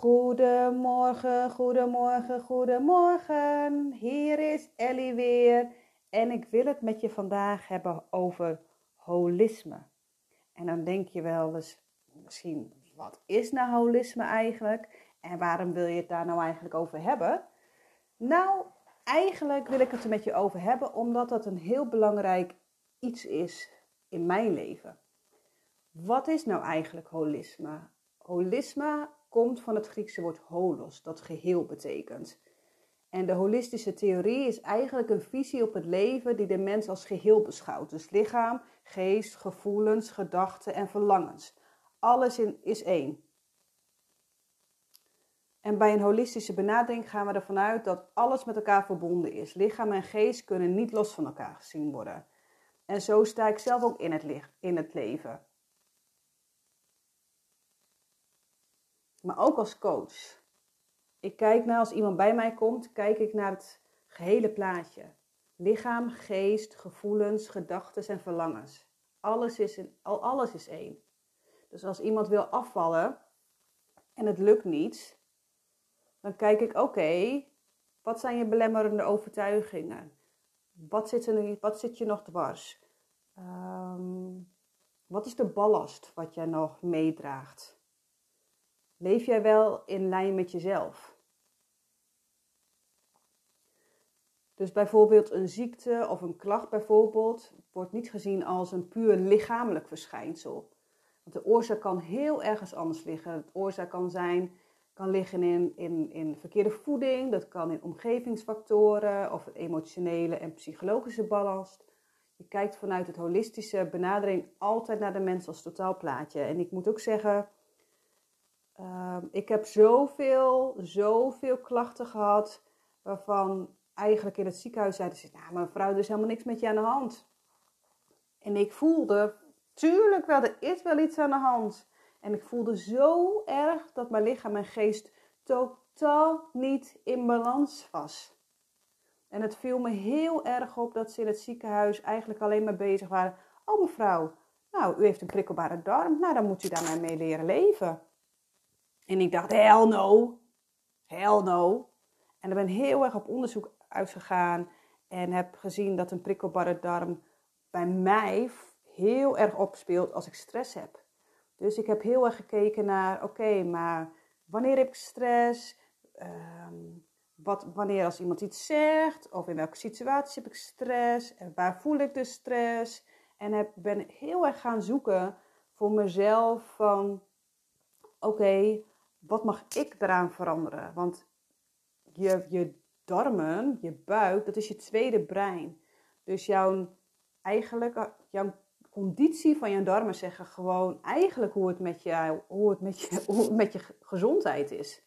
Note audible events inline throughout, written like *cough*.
Goedemorgen, goedemorgen, goedemorgen. Hier is Ellie weer en ik wil het met je vandaag hebben over holisme. En dan denk je wel eens misschien, wat is nou holisme eigenlijk? En waarom wil je het daar nou eigenlijk over hebben? Nou, eigenlijk wil ik het er met je over hebben omdat dat een heel belangrijk iets is in mijn leven. Wat is nou eigenlijk holisme? Holisme komt van het Griekse woord holos, dat geheel betekent. En de holistische theorie is eigenlijk een visie op het leven die de mens als geheel beschouwt. Dus lichaam, geest, gevoelens, gedachten en verlangens. Alles in, is één. En bij een holistische benadering gaan we ervan uit dat alles met elkaar verbonden is. Lichaam en geest kunnen niet los van elkaar gezien worden. En zo sta ik zelf ook in het, in het leven. Maar ook als coach. Ik kijk naar als iemand bij mij komt, kijk ik naar het gehele plaatje. Lichaam, geest, gevoelens, gedachten en verlangens. Alles is, in, al alles is één. Dus als iemand wil afvallen en het lukt niet, dan kijk ik, oké, wat zijn je belemmerende overtuigingen? Wat zit, er, wat zit je nog dwars? Um, wat is de ballast wat jij nog meedraagt? Leef jij wel in lijn met jezelf? Dus bijvoorbeeld een ziekte of een klacht bijvoorbeeld wordt niet gezien als een puur lichamelijk verschijnsel. Want de oorzaak kan heel ergens anders liggen. De oorzaak kan zijn, kan liggen in, in, in verkeerde voeding, dat kan in omgevingsfactoren of emotionele en psychologische balans. Je kijkt vanuit het holistische benadering altijd naar de mens als totaalplaatje. En ik moet ook zeggen, Ehm, ik heb zoveel, zoveel klachten gehad waarvan eigenlijk in het ziekenhuis zeiden ze, nou mevrouw, er is helemaal niks met je aan de hand. En ik voelde, tuurlijk wel, er is wel iets aan de hand. En ik voelde zo erg dat mijn lichaam en geest totaal niet in balans was. En het viel me heel erg op dat ze in het ziekenhuis eigenlijk alleen maar bezig waren. Oh mevrouw, nou u heeft een prikkelbare darm, nou dan moet u daar mee leren leven. En ik dacht, hell no, hell no. En ik ben heel erg op onderzoek uitgegaan en heb gezien dat een prikkelbare darm bij mij heel erg opspeelt als ik stress heb. Dus ik heb heel erg gekeken naar, oké, maar wanneer heb ik stress? Ehm, wat, wanneer als iemand iets zegt? Of in welke situatie heb ik stress? En waar voel ik de stress? En heb, ben heel erg gaan zoeken voor mezelf van, oké, wat mag ik eraan veranderen? Want je, je darmen, je buik, dat is je tweede brein. Dus jouw, eigenlijk, eh, jouw conditie van je darmen zeggen gewoon eigenlijk hoe het met je, hoe het met je, hoe het met je gezondheid is.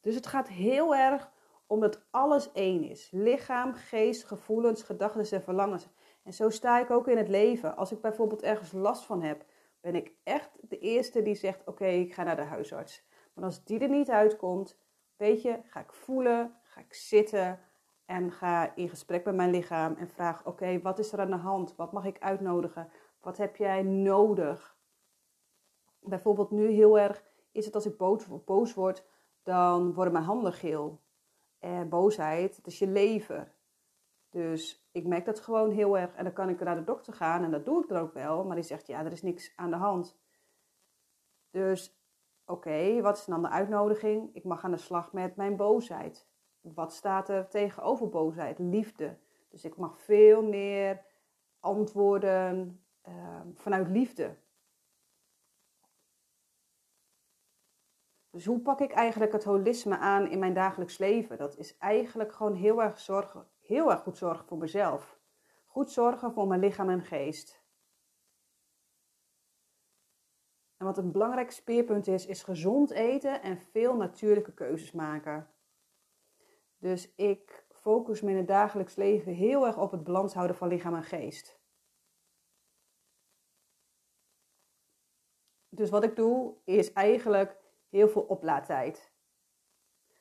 Dus het gaat heel erg om dat alles één is. Lichaam, geest, gevoelens, gedachten en verlangens. En zo sta ik ook in het leven. Als ik bijvoorbeeld ergens last van heb, ben ik echt de eerste die zegt: Oké, ik ga naar de huisarts. Maar als die er niet uitkomt, weet je, ga ik voelen, ga ik zitten en ga in gesprek met mijn lichaam en vraag: Oké, wat is er aan de hand? Wat mag ik uitnodigen? Wat heb jij nodig? Bijvoorbeeld nu heel erg is het als ik boos, boos word, dan worden mijn handen geel. En boosheid, het is je lever. Dus ik merk dat gewoon heel erg. En dan kan ik naar de dokter gaan en dat doe ik er ook wel. Maar die zegt, ja, er is niks aan de hand. Dus oké, wat is dan de uitnodiging? Ik mag aan de slag met mijn boosheid. Wat staat er tegenover boosheid? Liefde. Dus ik mag veel meer antwoorden ehm, vanuit liefde. Dus hoe pak ik eigenlijk het holisme aan in mijn dagelijks leven? Dat is eigenlijk gewoon heel erg zorgen heel erg goed zorgen voor mezelf. Goed zorgen voor mijn lichaam en geest. En wat een belangrijk speerpunt is, is gezond eten en veel natuurlijke keuzes maken. Dus ik focus me in het dagelijks leven heel erg op het balans houden van lichaam en geest. Dus wat ik doe, is eigenlijk heel veel oplaadtijd.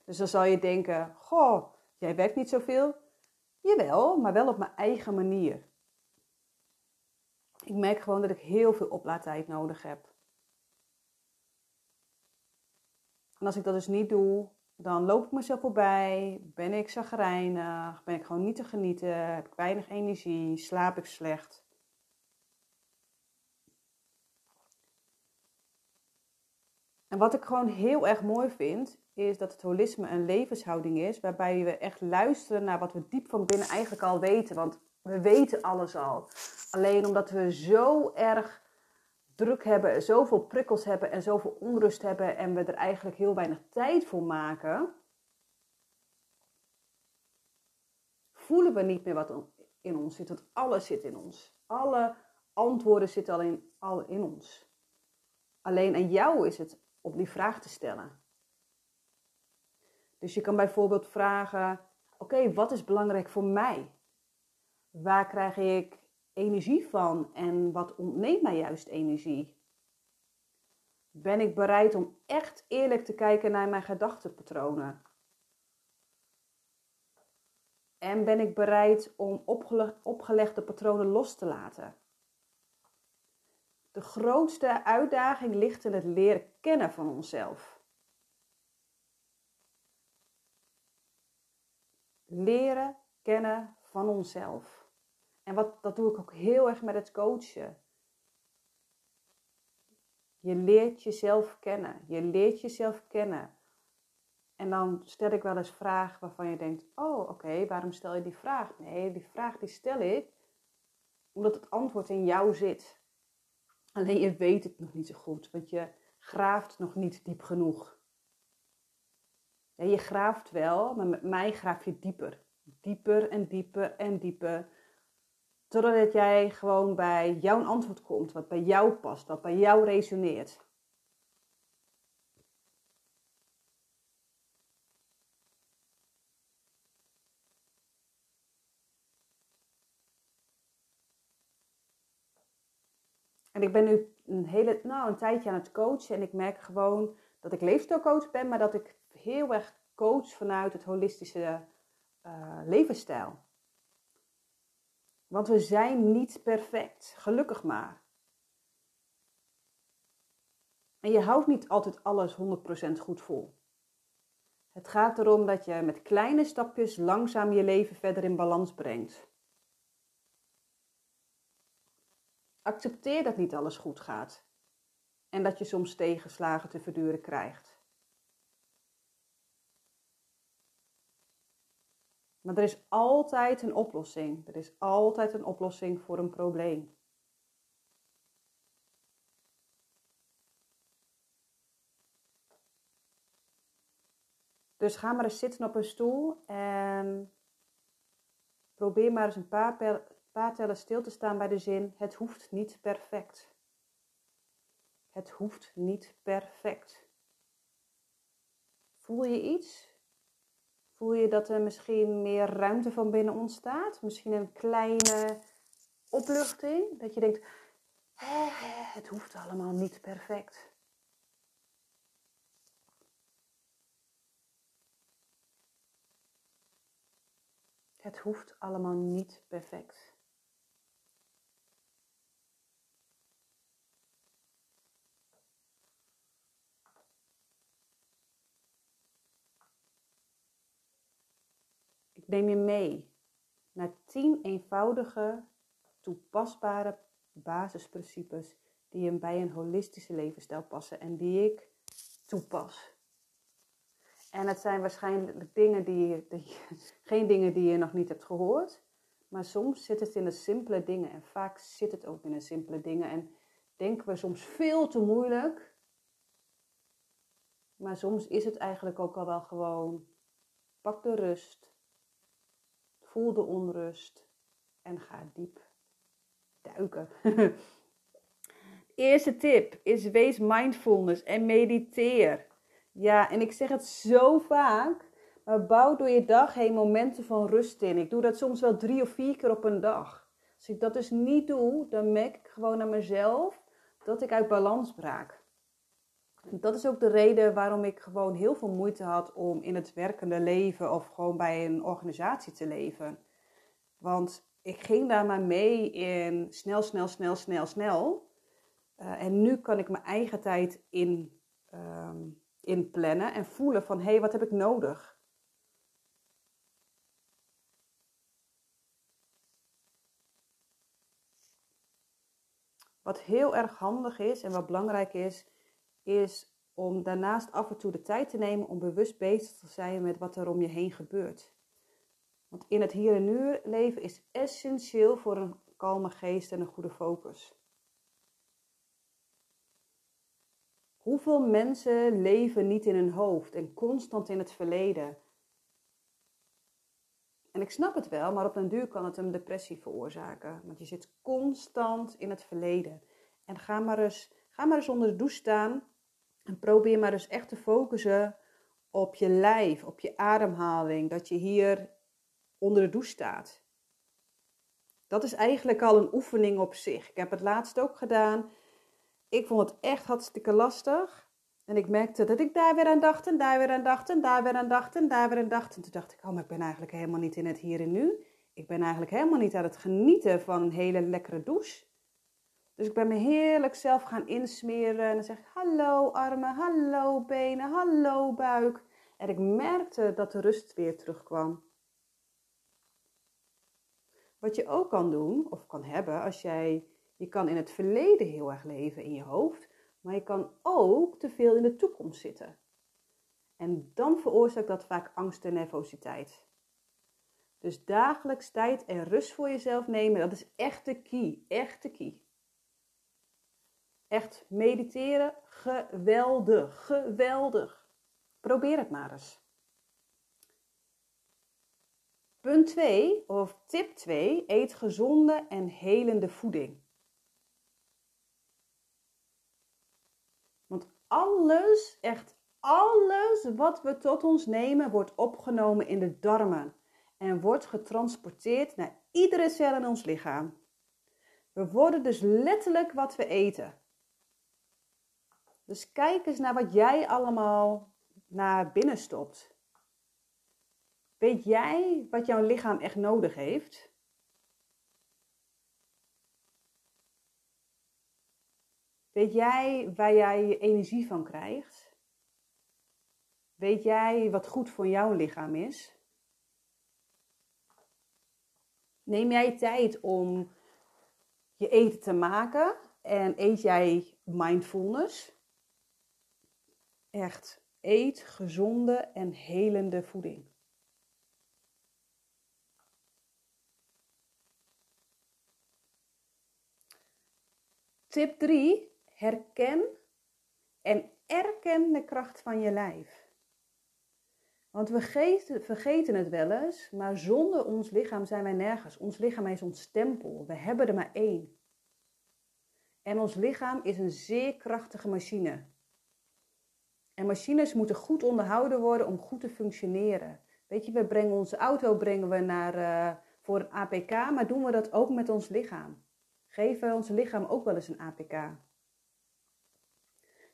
Dus dan zal je denken, goh, jij werkt niet zoveel. Jawel, maar wel op mijn eigen manier. Ik merk gewoon dat ik heel veel oplaadtijd nodig heb. En als ik dat dus niet doe, dan loop ik mezelf voorbij, ben ik zagrijnig, ben ik gewoon niet te genieten, heb ik weinig energie, slaap ik slecht. En wat ik gewoon heel erg mooi vind, is dat het holisme een levenshouding is, waarbij we echt luisteren naar wat we diep van binnen eigenlijk al weten. Want we weten alles al. Alleen omdat we zo erg druk hebben, zoveel prikkels hebben en zoveel onrust hebben en we er eigenlijk heel weinig tijd voor maken, voelen we niet meer wat in ons zit. Want alles zit in ons. Alle antwoorden zitten al in, al in ons. Alleen aan jou is het om die vraag te stellen. Dus je kan bijvoorbeeld vragen: Oké, wat is belangrijk voor mij? Waar krijg ik energie van en wat ontneemt mij juist energie? Ben ik bereid om echt eerlijk te kijken naar mijn gedachtenpatronen? En ben ik bereid om opgelegde patronen los te laten? De grootste uitdaging ligt in het leren kennen van onszelf. Leren kennen van onszelf. En wat, dat doe ik ook heel erg met het coachen. Je leert jezelf kennen. Je leert jezelf kennen. En dan stel ik wel eens vragen waarvan je denkt: Oh, oké, waarom stel je die vraag? Nee, die vraag die stel ik omdat het antwoord in jou zit. Alleen je weet het nog niet zo goed, want je graaft nog niet diep genoeg. Ja, je graaft wel, maar met mij graaf je dieper. Dieper en dieper en dieper. Totdat jij gewoon bij jouw antwoord komt, wat bij jou past, wat bij jou resoneert. Ik ben nu een, hele, nou, een tijdje aan het coachen en ik merk gewoon dat ik leefstijlcoach ben, maar dat ik heel erg coach vanuit het holistische uh, levensstijl. Want we zijn niet perfect, gelukkig maar. En je houdt niet altijd alles 100% goed vol. Het gaat erom dat je met kleine stapjes langzaam je leven verder in balans brengt. Accepteer dat niet alles goed gaat en dat je soms tegenslagen te verduren krijgt. Maar er is altijd een oplossing. Er is altijd een oplossing voor een probleem. Dus ga maar eens zitten op een stoel en probeer maar eens een paar paar tellen stil te staan bij de zin: Het hoeft niet perfect. Het hoeft niet perfect. Voel je iets? Voel je dat er misschien meer ruimte van binnen ontstaat? Misschien een kleine opluchting? Dat je denkt: Het hoeft allemaal niet perfect. Het hoeft allemaal niet perfect. Neem je mee naar 10 eenvoudige, toepasbare basisprincipes die bij een holistische levensstijl passen en die ik toepas. En het zijn waarschijnlijk dingen die je, die, *laughs* geen dingen die je nog niet hebt gehoord, maar soms zit het in de simpele dingen en vaak zit het ook in de simpele dingen en denken we soms veel te moeilijk. Maar soms is het eigenlijk ook al wel gewoon pak de rust, Voel de onrust en ga diep duiken. *laughs* Eerste tip is wees mindfulness en mediteer. Ja, en ik zeg het zo vaak, maar bouw door je dag heen momenten van rust in. Ik doe dat soms wel drie of vier keer op een dag. Als ik dat dus niet doe, dan merk ik gewoon aan mezelf dat ik uit balans braak dat is ook de reden waarom ik gewoon heel veel moeite had om in het werkende leven of gewoon bij een organisatie te leven. Want ik ging daar maar mee in snel, snel, snel, snel, snel. Uh, en nu kan ik mijn eigen tijd in, um, inplannen en voelen van hé, hey, wat heb ik nodig? Wat heel erg handig is en wat belangrijk is, is om daarnaast af en toe de tijd te nemen om bewust bezig te zijn met wat er om je heen gebeurt. Want in het hier en nu leven is essentieel voor een kalme geest en een goede focus. Hoeveel mensen leven niet in hun hoofd en constant in het verleden? En ik snap het wel, maar op een duur kan het een depressie veroorzaken. Want je zit constant in het verleden. En ga maar eens, ga maar eens onder de douche staan en probeer maar eens echt te focussen op je lijf, op je ademhaling. Dat je hier onder de douche staat. Dat is eigenlijk al een oefening op zich. Ik heb het laatst ook gedaan. Ik vond het echt hartstikke lastig. En ik merkte dat ik daar weer aan dacht en daar weer aan dacht en daar weer aan dacht en daar weer aan dacht. En toen dacht ik, oh, maar ik ben eigenlijk helemaal niet in het hier en nu. Ik ben eigenlijk helemaal niet aan het genieten van een hele lekkere douche. Dus ik ben me heerlijk zelf gaan insmeren en dan zeg ik, hallo armen, hallo benen, hallo buik. En ik merkte dat de rust weer terugkwam. Wat je ook kan doen, of kan hebben, als jij, je kan in het verleden heel erg leven in je hoofd, maar je kan ook te veel in de toekomst zitten. En dan veroorzaakt dat vaak angst en nervositeit. Dus dagelijks tijd en rust voor jezelf nemen, dat is echt de key, echt de key. Echt mediteren, geweldig, geweldig. Probeer het maar eens. Punt 2, of tip 2, eet gezonde en helende voeding. Want alles, echt alles wat we tot ons nemen, wordt opgenomen in de darmen en wordt getransporteerd naar iedere cel in ons lichaam. We worden dus letterlijk wat we eten. Dus kijk eens naar wat jij allemaal naar binnen stopt. Weet jij wat jouw lichaam echt nodig heeft? Weet jij waar jij je energie van krijgt? Weet jij wat goed voor jouw lichaam is? Neem jij tijd om je eten te maken en eet jij mindfulness? Echt, eet gezonde en helende voeding. Tip 3. Herken en erken de kracht van je lijf. Want we vergeten het wel eens, maar zonder ons lichaam zijn wij nergens. Ons lichaam is ons stempel. We hebben er maar één. En ons lichaam is een zeer krachtige machine. En machines moeten goed onderhouden worden om goed te functioneren. Weet je, we brengen onze auto brengen we naar, uh, voor een APK, maar doen we dat ook met ons lichaam? Geven we ons lichaam ook wel eens een APK?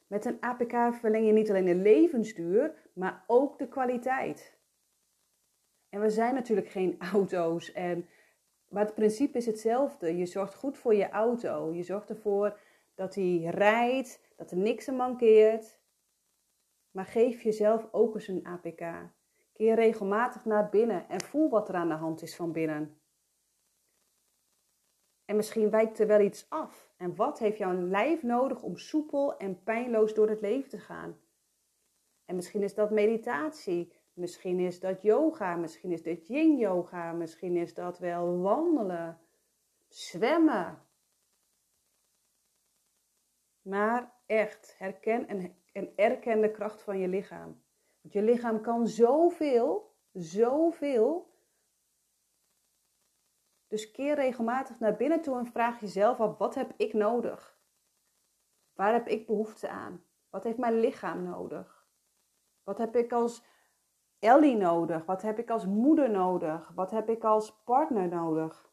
Met een APK verleng je niet alleen de levensduur, maar ook de kwaliteit. En we zijn natuurlijk geen *laughs* auto's, en, maar het principe is hetzelfde. Je zorgt goed voor je auto. Je zorgt ervoor dat hij rijdt, dat er niks aan mankeert. Maar geef jezelf ook eens een APK. Keer regelmatig naar binnen en voel wat er aan de hand is van binnen. En misschien wijkt er wel iets af. En wat heeft jouw lijf nodig om soepel en pijnloos door het leven te gaan? En misschien is dat meditatie, misschien is dat yoga, misschien is dat yin yoga, misschien is dat wel wandelen, zwemmen. Maar echt, herken en, en erken de kracht van je lichaam. Want je lichaam kan zoveel, zoveel. Dus keer regelmatig naar binnen toe en vraag jezelf af: wat heb ik nodig? Waar heb ik behoefte aan? Wat heeft mijn lichaam nodig? Wat heb ik als Ellie nodig? Wat heb ik als moeder nodig? Wat heb ik als partner nodig?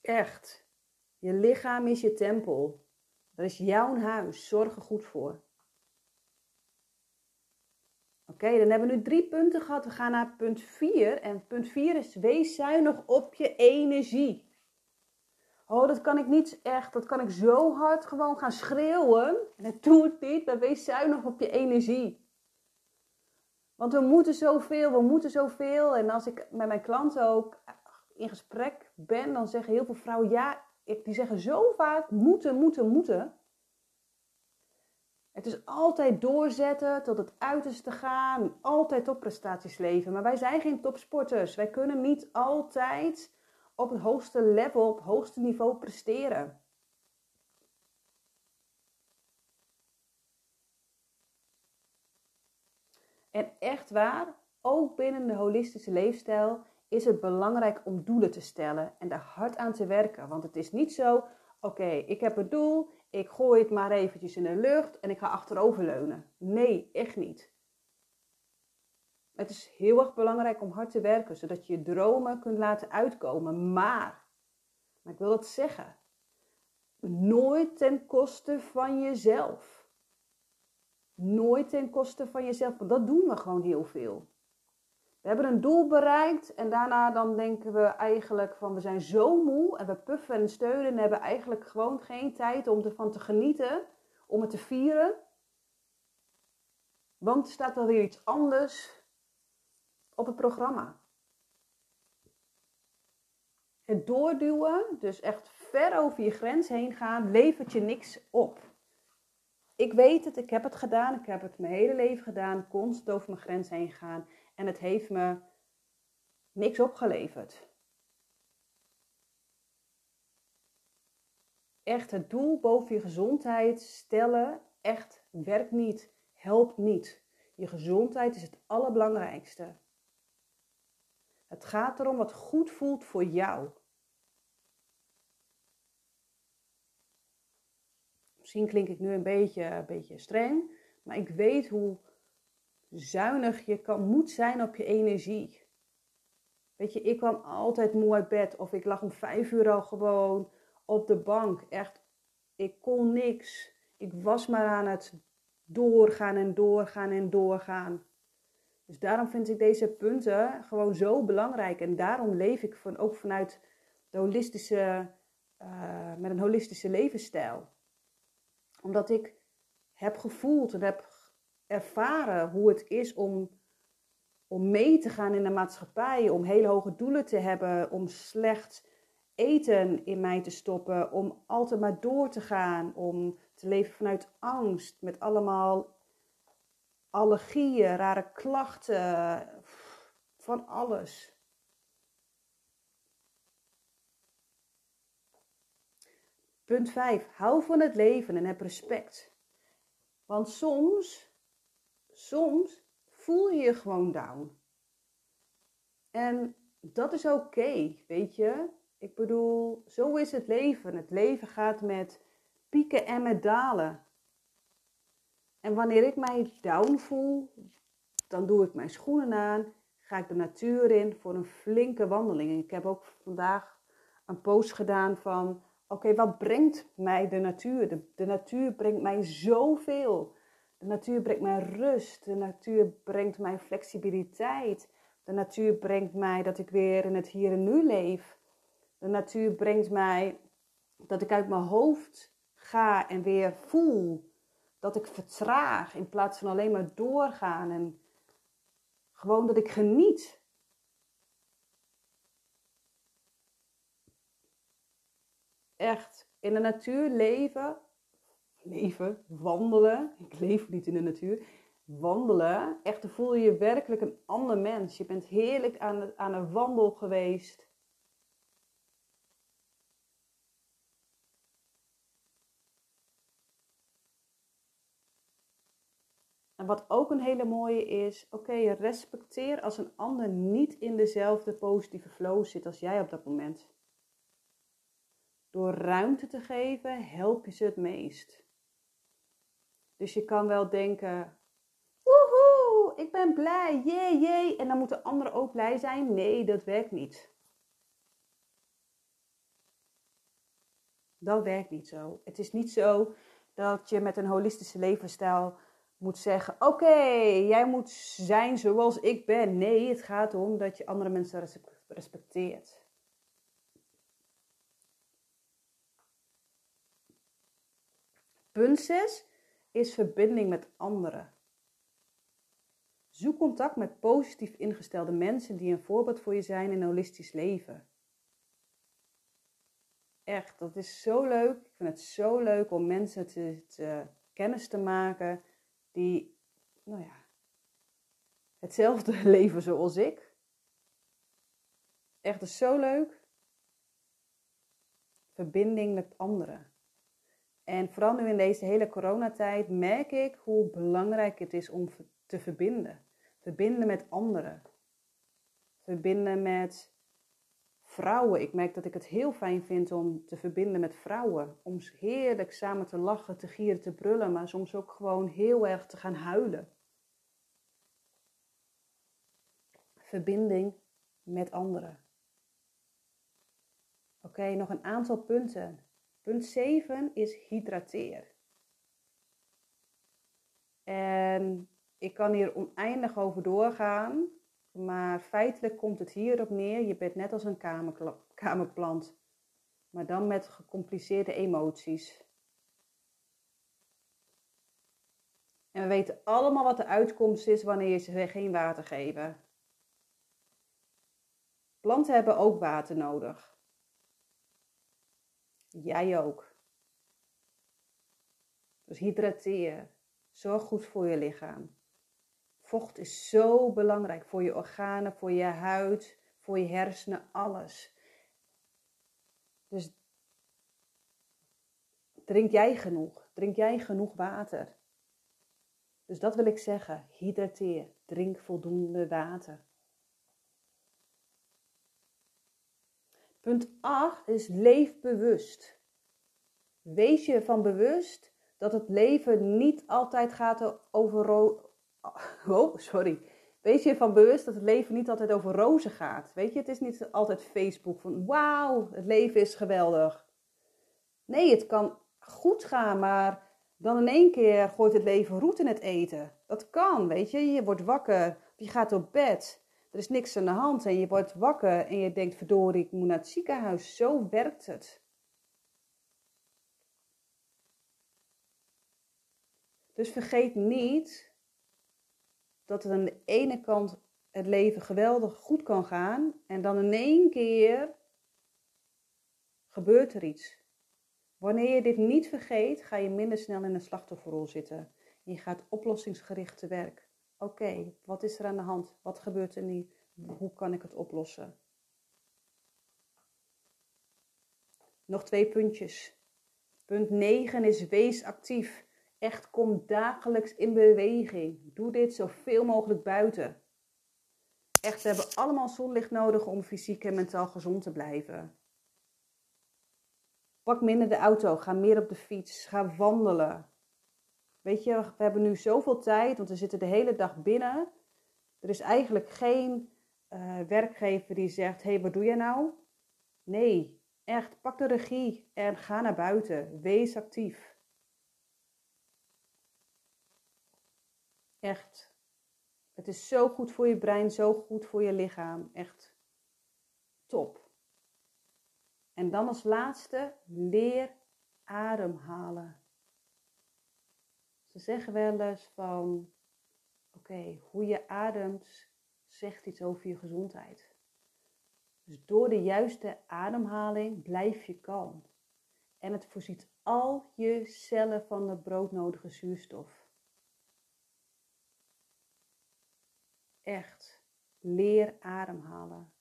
Echt. Je lichaam is je tempel. Dat is jouw huis. Zorg er goed voor. Oké, dan hebben we nu drie punten gehad. We gaan naar punt 4. En punt 4 is wees zuinig op je energie. Oh, dat kan ik niet echt. Dat kan ik zo hard gewoon gaan schreeuwen. En dat doe het niet. Dan wees zuinig op je energie. Want we moeten zoveel, we moeten zoveel. En als ik met mijn klanten ook in gesprek ben, dan zeggen heel veel vrouwen, ja, die zeggen zo vaak moeten, moeten, moeten. Het is altijd doorzetten, tot het uiterste gaan, altijd topprestaties leven. Maar wij zijn geen topsporters. Wij kunnen niet altijd op het hoogste level, op het hoogste niveau presteren. En echt waar, ook binnen de holistische leefstijl is het belangrijk om doelen te stellen en daar hard aan te werken. Want het is niet zo, oké, ik heb een doel, ik gooi het maar eventjes in de lucht en ik ga achteroverleunen. Nee, echt niet. Het is heel erg belangrijk om hard te werken, zodat je je dromen kunt laten uitkomen. Maar, maar ik wil dat zeggen, nooit ten koste van jezelf. Nooit ten koste van jezelf, want dat doen we gewoon heel veel. We hebben een doel bereikt en daarna dan denken we eigenlijk van we zijn zo moe en we puffen en steunen en hebben eigenlijk gewoon geen tijd om ervan te genieten, om het te vieren. Want er staat weer iets anders op het programma. Het doorduwen, dus echt ver over je grens heen gaan, levert je niks op. Ik weet het, ik heb het gedaan, ik heb het mijn hele leven gedaan, constant over mijn grens heen gaan. En het heeft me niks opgeleverd. Echt het doel boven je gezondheid stellen, echt werkt niet, helpt niet. Je gezondheid is het allerbelangrijkste. Het gaat erom wat goed voelt voor jou. Misschien klink ik nu een beetje, een beetje streng, maar ik weet hoe zuinig je kan, moet zijn op je energie. Weet je, ik kwam altijd moe uit bed of ik lag om vijf uur al gewoon op de bank. Echt, ik kon niks. Ik was maar aan het doorgaan en doorgaan en doorgaan. Dus daarom vind ik deze punten gewoon zo belangrijk. En daarom leef ik van, ook vanuit de holistische, uh, met een holistische levensstijl. Omdat ik heb gevoeld en heb ervaren hoe het is om, om mee te gaan in de maatschappij, om hele hoge doelen te hebben, om slecht eten in mij te stoppen, om altijd maar door te gaan, om te leven vanuit angst, met allemaal allergieën, rare klachten, van alles. Punt 5. Hou van het leven en heb respect. Want soms soms voel je je gewoon down. En dat is oké, weet je. Ik bedoel, zo is het leven. Het leven gaat met pieken en met dalen. En wanneer ik mij down voel, dan doe ik mijn schoenen aan, ga ik de natuur in voor een flinke wandeling. Ik heb ook vandaag een post gedaan van, oké, wat brengt mij de natuur? De, de natuur brengt mij zoveel. De natuur brengt mij rust. De natuur brengt mij flexibiliteit. De natuur brengt mij dat ik weer in het hier en nu leef. De natuur brengt mij dat ik uit mijn hoofd ga en weer voel. Dat ik vertraag in plaats van alleen maar doorgaan. En gewoon dat ik geniet. Echt in de natuur leven leven, wandelen. Ik leef niet in de natuur. Wandelen, echt, dan voel je je werkelijk een ander mens. Je bent heerlijk aan, aan een wandel geweest. En wat ook een hele mooie is, oké, respecteer als een ander niet in dezelfde positieve flow zit als jij op dat moment. Door ruimte te geven, help je ze het meest. Dus je kan wel denken, woehoe, ik ben blij, jee, jee. En dan moeten anderen ook blij zijn. Nee, dat werkt niet. Dat werkt niet zo. Het is niet zo dat je met een holistische levensstijl moet zeggen: Oké, jij moet zijn zoals ik ben. Nee, het gaat om dat je andere mensen respecteert. Punt 6 is verbinding met anderen. Zoek contact met positief ingestelde mensen die een voorbeeld voor je zijn in holistisch leven. Echt, dat is zo leuk. Ik vind het zo leuk om mensen te, te kennis te maken die, nou ja, hetzelfde *laughs* leven zoals ik. Echt, dat is zo leuk. Verbinding met anderen. En vooral nu in deze hele coronatijd merk ik hoe belangrijk het is om te verbinden. Verbinden met anderen. Verbinden met vrouwen. Ik merk dat ik het heel fijn vind om te verbinden met vrouwen. Om heerlijk samen te lachen, te gieren, te brullen, maar soms ook gewoon heel erg te gaan huilen. Verbinding met anderen. Oké, nog een aantal punten. Punt 7 is hydrateer. En ik kan hier oneindig over doorgaan, maar feitelijk komt het hierop neer. Je bent net als een kamerplant, maar dan met gecompliceerde emoties. En we weten allemaal wat de uitkomst is wanneer je ze geen water geeft. Planten hebben ook water nodig. Jij ook. Dus hydrateer. Zorg goed voor je lichaam. Vocht is zo belangrijk voor je organen, voor je huid, voor je hersenen, alles. Dus drink jij genoeg? Drink jij genoeg water? Dus dat wil ik zeggen. Hydrateer. Drink voldoende water. Punt 8 is leef bewust. Wees je van bewust dat het leven niet altijd gaat over. *laughs* Oh, sorry. Wees je van bewust dat het leven niet altijd over rozen gaat. Weet je, het is niet altijd Facebook van wauw, het leven is geweldig. Nee, het kan goed gaan, maar dan in één keer gooit het leven roet in het eten. Dat kan, weet je. Je wordt wakker, je gaat op bed er is niks aan de hand en je wordt wakker en je denkt, verdorie, ik moet naar het ziekenhuis. Zo werkt het. Dus vergeet niet dat er aan de ene kant het leven geweldig goed kan gaan en dan in één keer gebeurt er iets. Wanneer je dit niet vergeet, ga je minder snel in een slachtofferrol zitten. Je gaat oplossingsgericht te werk. Oké, wat is er aan de hand? Wat gebeurt er nu? Hoe kan ik het oplossen? Nog twee puntjes. Punt 9 is wees actief. Echt kom dagelijks in beweging. Doe dit zoveel mogelijk buiten. Echt, we hebben allemaal zonlicht nodig om fysiek en mentaal gezond te blijven. Pak minder de auto, ga meer op de fiets, ga wandelen. Weet je, we hebben nu zoveel tijd, want we zitten de hele dag binnen. Er is eigenlijk geen uh, werkgever die zegt: hey, wat doe je nou? Nee, echt, pak de regie en ga naar buiten. Wees actief. Echt. Het is zo goed voor je brein, zo goed voor je lichaam. Echt top. En dan als laatste, leer ademhalen. Ze zeggen wel eens van, oké, hoe je ademt zegt iets over je gezondheid. Dus door de juiste ademhaling blijf je kalm. En het voorziet al je cellen van de broodnodige zuurstof. Echt, leer ademhalen.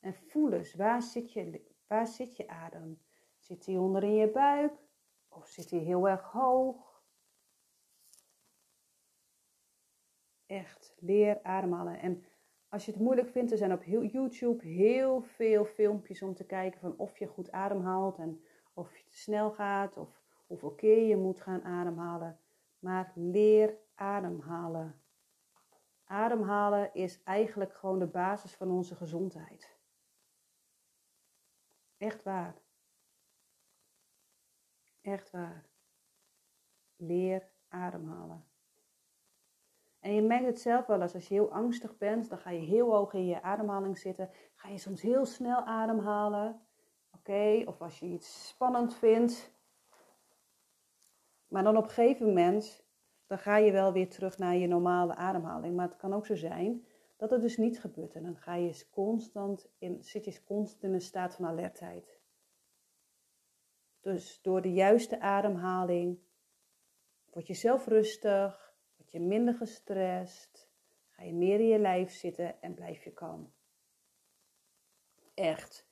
En voel eens, waar zit je, waar zit je adem? Zit die onder in je buik? Of zit die heel erg hoog? Echt leer ademhalen. En als je het moeilijk vindt, er zijn op YouTube heel veel filmpjes om te kijken van of je goed ademhaalt en of je te snel gaat of hoeveel keer je moet gaan ademhalen. Maar leer ademhalen. Ademhalen is eigenlijk gewoon de basis van onze gezondheid. Echt waar. Echt waar. Leer ademhalen. En je merkt het zelf wel eens, als je heel angstig bent, dan ga je heel hoog in je ademhaling zitten. Ga je soms heel snel ademhalen. Oké, of als je iets spannend vindt, Maar dan op een gegeven moment, dan ga je wel weer terug naar je normale ademhaling. Maar het kan ook zo zijn dat het dus niet gebeurt. En dan ga je constant in, zit je constant in een staat van alertheid. Dus door de juiste ademhaling word je zelf rustig, je minder gestrest, ga je meer in je lijf zitten en blijf je kalm. Echt.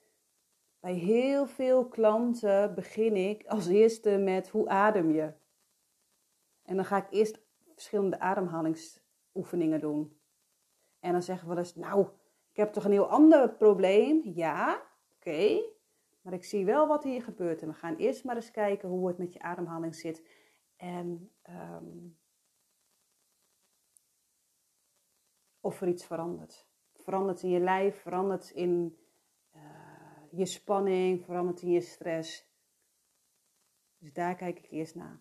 Bij heel veel klanten begin ik als eerste met hoe adem je? En dan ga ik eerst verschillende ademhalingsoefeningen doen. En dan zeggen we wel eens, nou, ik heb toch een heel ander probleem? Ja, oké. Maar ik zie wel wat hier gebeurt. En we gaan eerst maar eens kijken hoe het met je ademhaling zit. En um, of er iets verandert. Verandert in je lijf, verandert in uh, je spanning, verandert in je stress. Dus daar kijk ik eerst naar.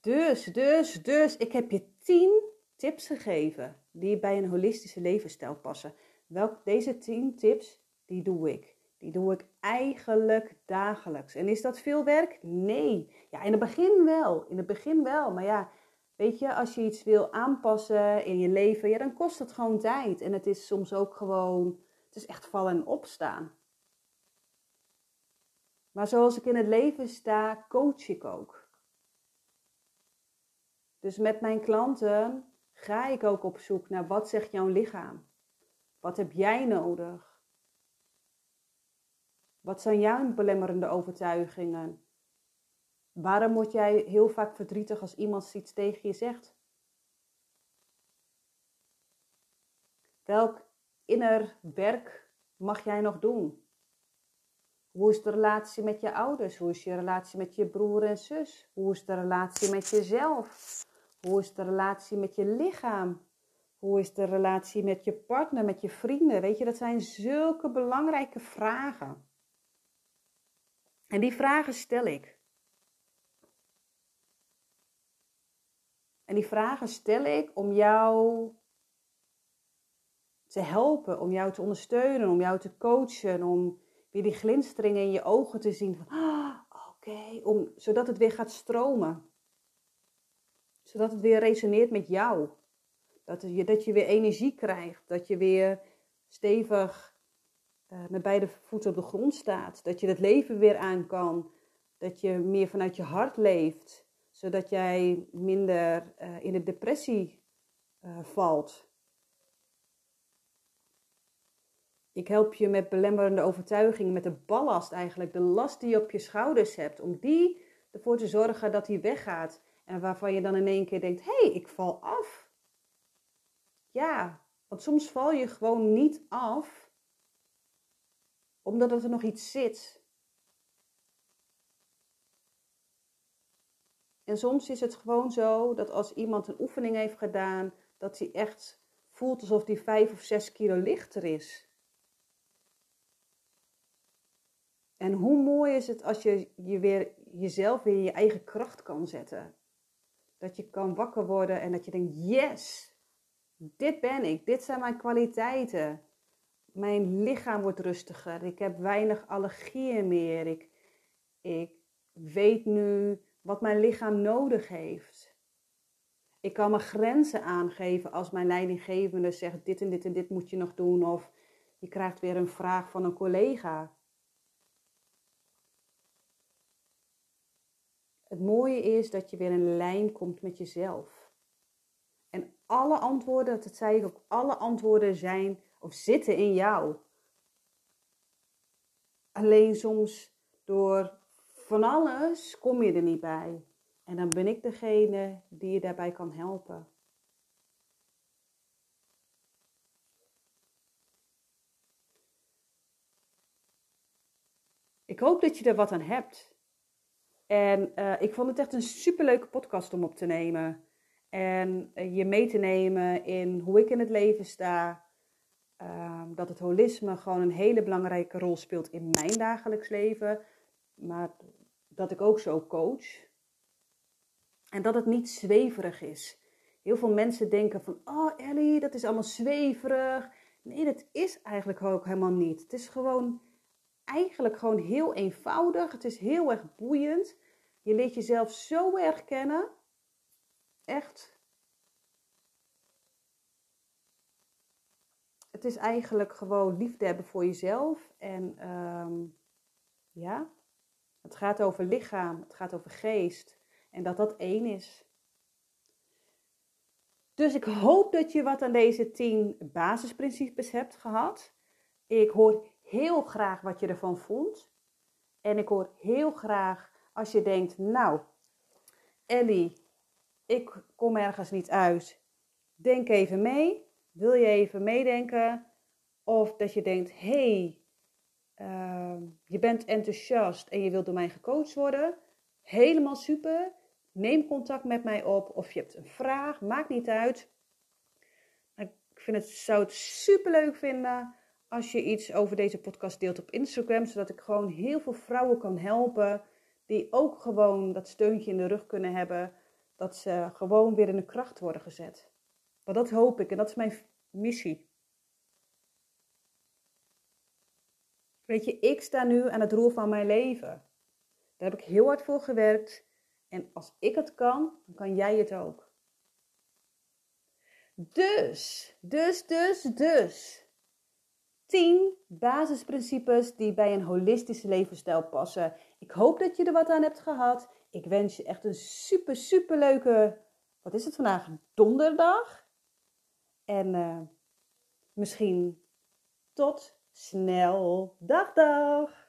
Dus, dus, dus, ik heb je 10 tips gegeven die bij een holistische levensstijl passen. Welk, deze 10 tips, die doe ik. Die doe ik eigenlijk dagelijks. En is dat veel werk? Nee. Ja, in het begin wel. In het begin wel. Maar ja, weet je, als je iets wil aanpassen in je leven, ja, dan kost het gewoon tijd. En het is soms ook gewoon, het is echt vallen en opstaan. Maar zoals ik in het leven sta, coach ik ook. Dus met mijn klanten ga ik ook op zoek naar wat zegt jouw lichaam? Wat heb jij nodig? Wat zijn jouw belemmerende overtuigingen? Waarom word jij heel vaak verdrietig als iemand iets tegen je zegt? Welk inner werk mag jij nog doen? Hoe is de relatie met je ouders? Hoe is je relatie met je broer en zus? Hoe is de relatie met jezelf? Hoe is de relatie met je lichaam? Hoe is de relatie met je partner, met je vrienden? Weet je, dat zijn zulke belangrijke vragen. En die vragen stel ik. En die vragen stel ik om jou te helpen, om jou te ondersteunen, om jou te coachen, om weer die glinsteringen in je ogen te zien ah, oké, om zodat het weer gaat stromen. Zodat het weer resoneert met jou. Dat je, dat je weer energie krijgt. Dat je weer stevig uh, met beide voeten op de grond staat. Dat je het leven weer aan kan. Dat je meer vanuit je hart leeft. Zodat jij minder uh, in de depressie uh, valt. Ik help je met belemmerende overtuigingen, met de ballast eigenlijk, de last die je op je schouders hebt, om die ervoor te zorgen dat die weggaat. En waarvan je dan in één keer denkt: hé, hey, ik val af. Ja, want soms val je gewoon niet af, omdat er nog iets zit. En soms is het gewoon zo dat als iemand een oefening heeft gedaan, dat hij echt voelt alsof hij vijf of zes kilo lichter is. En hoe mooi is het als je, je weer, jezelf weer in je eigen kracht kan zetten. Dat je kan wakker worden en dat je denkt, yes, dit ben ik, dit zijn mijn kwaliteiten. Mijn lichaam wordt rustiger, ik heb weinig allergieën meer. Ik, ik weet nu wat mijn lichaam nodig heeft. Ik kan mijn grenzen aangeven als mijn leidinggevende zegt: dit en dit en dit moet je nog doen. Of je krijgt weer een vraag van een collega. Het mooie is dat je weer in lijn komt met jezelf alle antwoorden, dat zei ik ook, alle antwoorden zijn of zitten in jou. Alleen soms door van alles kom je er niet bij. En dan ben ik degene die je daarbij kan helpen. Ik hoop dat je er wat aan hebt. En uh, ik vond het echt een superleuke podcast om op te nemen. En eh, je mee te nemen in hoe ik in het leven sta. Ehm, dat het holisme gewoon een hele belangrijke rol speelt in mijn dagelijks leven. Maar dat ik ook zo coach. En dat het niet zweverig is. Heel veel mensen denken van, oh Ellie, dat is allemaal zweverig. Nee, dat is eigenlijk ook helemaal niet. Het is gewoon eigenlijk gewoon heel eenvoudig. Het is heel erg boeiend. Je leert jezelf zo erg kennen. Echt. Het is eigenlijk gewoon liefde hebben voor jezelf. En ehm, ja, het gaat over lichaam, het gaat over geest. En dat dat één is. Dus ik hoop dat je wat aan deze tien basisprincipes hebt gehad. Ik hoor heel graag wat je ervan vond. En ik hoor heel graag als je denkt, nou, Ellie, ik kom ergens niet uit. Denk even mee. Wil je even meedenken? Of dat je denkt, hey, uh, je bent enthousiast en je wilt door mij gecoacht worden. Helemaal super. Neem contact met mij op. Of je hebt een vraag, maakt niet uit. Ik vind het, zou het super leuk vinden als je iets over deze podcast deelt op Instagram, zodat ik gewoon heel veel vrouwen kan helpen die ook gewoon dat steuntje in de rug kunnen hebben, dat ze gewoon weer in de kracht worden gezet. Want dat hoop ik en dat is mijn missie. Weet je, ik sta nu aan het roer van mijn leven. Daar heb ik heel hard voor gewerkt. En als ik het kan, dan kan jij het ook. Dus, dus, dus, dus. 10 basisprincipes die bij een holistische levensstijl passen. Ik hoop dat je er wat aan hebt gehad. Ik wens je echt een super, super leuke, wat is het vandaag? Donderdag. En uh, misschien tot snel. Dag, dag.